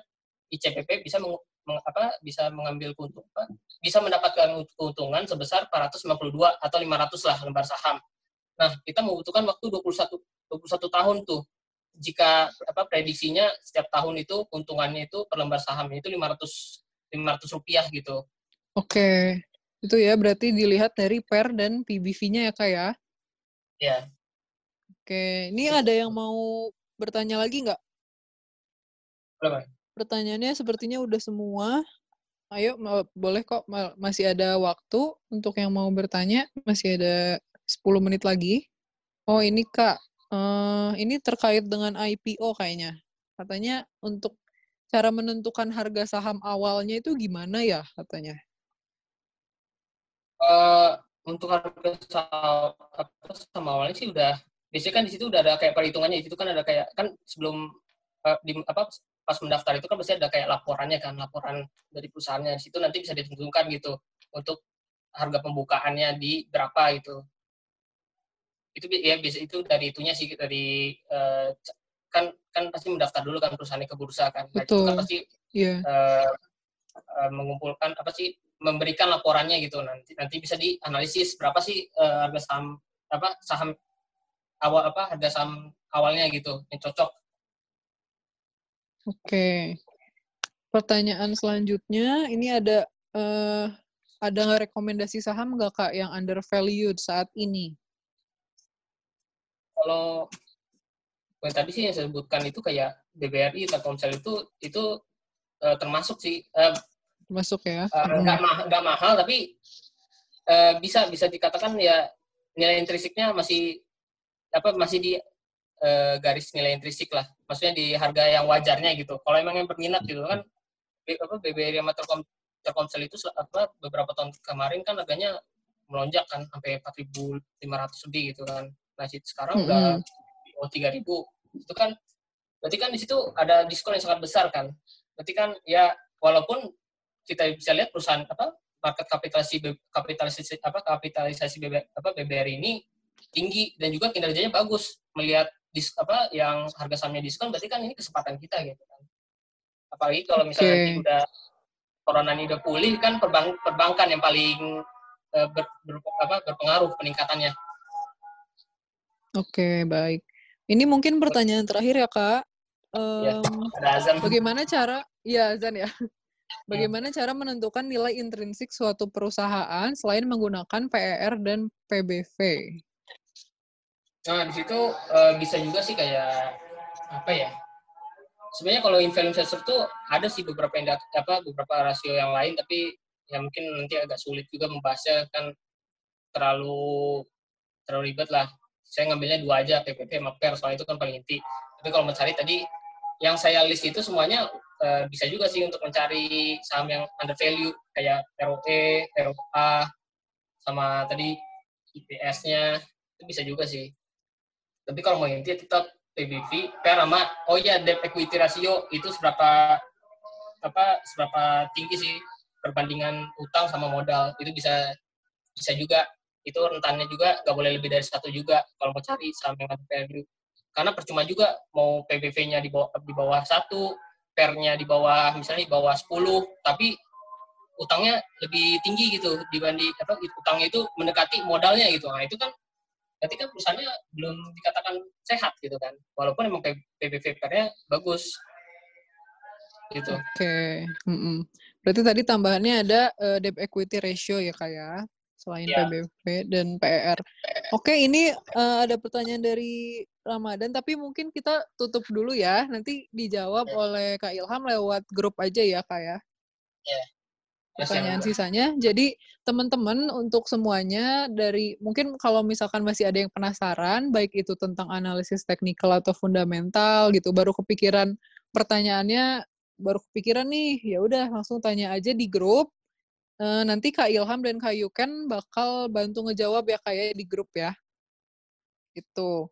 ICBP bisa apa bisa mengambil keuntungan bisa mendapatkan keuntungan sebesar 452 atau 500 lah lembar saham. Nah, kita membutuhkan waktu 21 21 tahun tuh. Jika apa prediksinya setiap tahun itu keuntungannya itu per lembar sahamnya itu 500 500 rupiah gitu. Oke. Itu ya berarti dilihat dari PER dan PBV-nya ya Kak ya. Ya. Oke, ini ada yang mau bertanya lagi nggak? Berapa? Pertanyaannya sepertinya udah semua. Ayo, boleh kok. ma- Masih ada waktu untuk yang mau bertanya. Masih ada 10 menit lagi. Oh, ini Kak. Eh, ini terkait dengan IPO kayaknya. Katanya untuk cara menentukan harga saham awalnya itu gimana ya katanya? Eh, untuk harga saham, awalnya sih udah biasanya kan di situ udah ada kayak perhitungannya di situ kan ada kayak kan sebelum eh, di apa pas mendaftar itu kan pasti ada kayak laporannya kan laporan dari perusahaannya. Di situ nanti bisa ditentukan gitu untuk harga pembukaannya di berapa gitu. Itu ya bisa itu dari itunya sih dari c- kan kan pasti mendaftar dulu kan perusahaannya ke bursa kan. Nah, itu kan pasti Iya. eh, eh, mengumpulkan apa sih memberikan laporannya gitu. Nanti nanti bisa dianalisis berapa sih eh, harga saham apa saham awal apa harga saham awalnya gitu yang cocok Oke. Pertanyaan selanjutnya, ini ada eh ada nggak rekomendasi saham nggak kak yang undervalued saat ini? kalau yang tadi sih yang saya sebutkan itu kayak BBRI Telkomsel itu itu eh, termasuk sih eh, Masuk ya? eh, nggak ma- nggak mahal tapi eh, bisa bisa dikatakan ya nilai intrinsiknya masih apa masih di eh, garis nilai intrinsik lah. Maksudnya di harga yang wajarnya gitu. Kalau emang yang berminat gitu kan apa BBRI sama Telkom Telkomsel itu apa beberapa tahun kemarin kan harganya melonjak kan sampai 4.500 lebih gitu kan. Nah sekarang udah oh 3.000 itu kan berarti kan di situ ada diskon yang sangat besar kan. Berarti kan ya walaupun kita bisa lihat perusahaan apa market kapitalisasi kapitalisasi apa kapitalisasi BB, apa BBRI ini tinggi dan juga kinerjanya bagus. Melihat dis, apa yang harga sahamnya diskon berarti kan ini kesempatan kita gitu kan apalagi kalau misalnya nanti udah corona ini udah pulih kan perbank, perbankan yang paling eh, ber, ber- apa, berpengaruh peningkatannya Oke, baik. Ini mungkin pertanyaan terakhir ya kak. Ya. Ada azam bagaimana cara, ya Zan ya, bagaimana cara menentukan nilai intrinsik suatu perusahaan selain menggunakan PER dan PBV? Nah, di situ eh, bisa juga sih kayak apa ya? Sebenarnya kalau in value investor tuh ada sih beberapa indak, apa beberapa rasio yang lain tapi ya mungkin nanti agak sulit juga membahasnya kan terlalu terlalu ribet lah. Saya ngambilnya dua aja PPP sama PER soal itu kan paling inti. Tapi kalau mencari tadi yang saya list itu semuanya eh, bisa juga sih untuk mencari saham yang under value kayak ROE, ROA sama tadi IPS-nya itu bisa juga sih tapi kalau mau inti tetap PBV PER sama oh iya debt equity ratio itu seberapa apa seberapa tinggi sih perbandingan utang sama modal. Itu bisa bisa juga. Itu rentannya juga nggak boleh lebih dari satu juga kalau mau cari saham yang ada value karena percuma juga mau PBV-nya di bawah di bawah satu PER-nya di bawah misalnya di bawah 10 tapi utangnya lebih tinggi gitu dibanding apa utangnya itu mendekati modalnya gitu. Nah itu kan berarti kan perusahaannya belum dikatakan sehat gitu kan walaupun emang PBV nya bagus gitu Oke, mm-mm. berarti tadi tambahannya ada eh, debt equity ratio ya kak ya, selain Ya. PBV dan PER. Oke, ini eh, ada pertanyaan dari Ramadan, tapi mungkin kita tutup dulu ya, nanti dijawab Ya. oleh Kak Ilham lewat grup aja ya kak ya. Ya. Pertanyaan sisanya. Jadi teman-teman untuk semuanya dari mungkin kalau misalkan masih ada yang penasaran baik itu tentang analisis teknikal atau fundamental gitu baru kepikiran pertanyaannya baru kepikiran nih ya udah langsung tanya aja di grup. E, nanti Kak Ilham dan Kak Yuken bakal bantu ngejawab ya kayak ya, di grup ya. Itu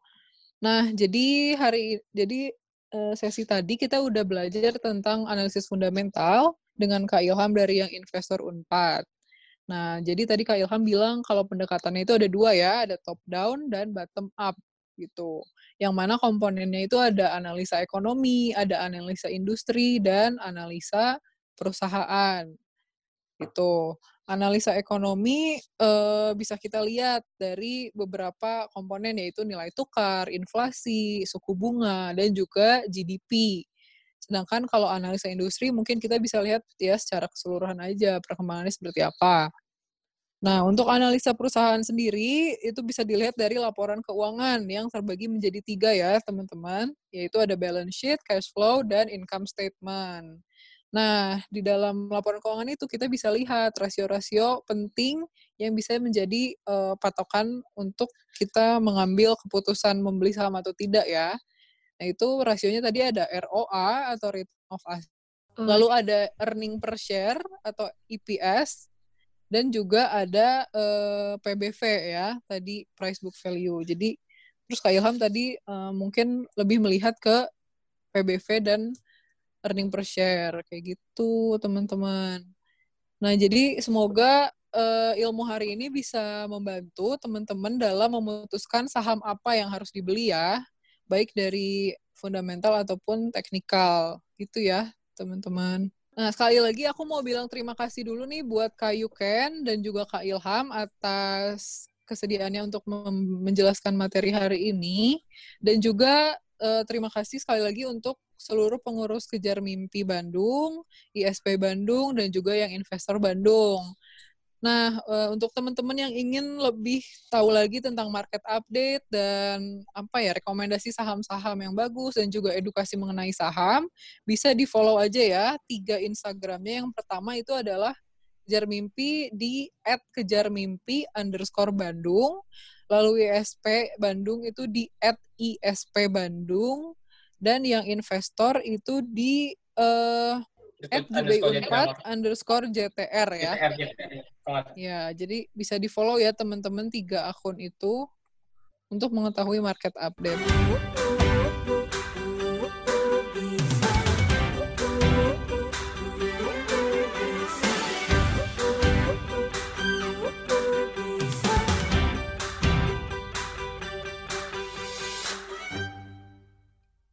nah jadi hari jadi eh, sesi tadi kita udah belajar tentang analisis fundamental dengan Kak Ilham dari yang investor Unpad. Nah, jadi tadi Kak Ilham bilang kalau pendekatannya itu ada dua ya, ada top down dan bottom up gitu. Yang mana komponennya itu ada analisa ekonomi, ada analisa industri dan analisa perusahaan. Gitu. Analisa ekonomi eh, bisa kita lihat dari beberapa komponen yaitu nilai tukar, inflasi, suku bunga dan juga GDP. Sedangkan kalau analisa industri mungkin kita bisa lihat ya secara keseluruhan aja perkembangannya seperti apa. Nah, untuk analisa perusahaan sendiri itu bisa dilihat dari laporan keuangan yang terbagi menjadi tiga ya, teman-teman, yaitu ada balance sheet, cash flow, dan income statement. Nah, di dalam laporan keuangan itu kita bisa lihat rasio-rasio penting yang bisa menjadi uh, patokan untuk kita mengambil keputusan membeli saham atau tidak ya. Nah, itu rasionya tadi ada ROA atau rate of asset. Hmm. Lalu ada earning per share atau EPS dan juga ada uh, eh, PBV ya, tadi price book value. Jadi terus Kak Ilham tadi uh, mungkin lebih melihat ke PBV dan earning per share kayak gitu, teman-teman. Nah, jadi semoga uh, ilmu hari ini bisa membantu teman-teman dalam memutuskan saham apa yang harus dibeli ya baik dari fundamental ataupun teknikal gitu ya teman-teman. Nah sekali lagi aku mau bilang terima kasih dulu nih buat Kak Yuken dan juga Kak Ilham atas kesediaannya untuk menjelaskan materi hari ini dan juga uh, terima kasih sekali lagi untuk seluruh pengurus Kejar Mimpi Bandung, ISP Bandung dan juga yang investor Bandung. Nah, uh, untuk teman-teman yang ingin lebih tahu lagi tentang market update dan apa ya rekomendasi saham-saham yang bagus dan juga edukasi mengenai saham, bisa di follow aja ya tiga Instagramnya. Yang pertama itu adalah kejar mimpi di @kejarmimpi underscore Bandung, lalu ISP Bandung itu di @isp Bandung, dan yang investor itu di uh, at underscore, underscore JTR ya. JTR, JTR. Ya, jadi bisa di follow ya teman-teman tiga akun itu untuk mengetahui market update.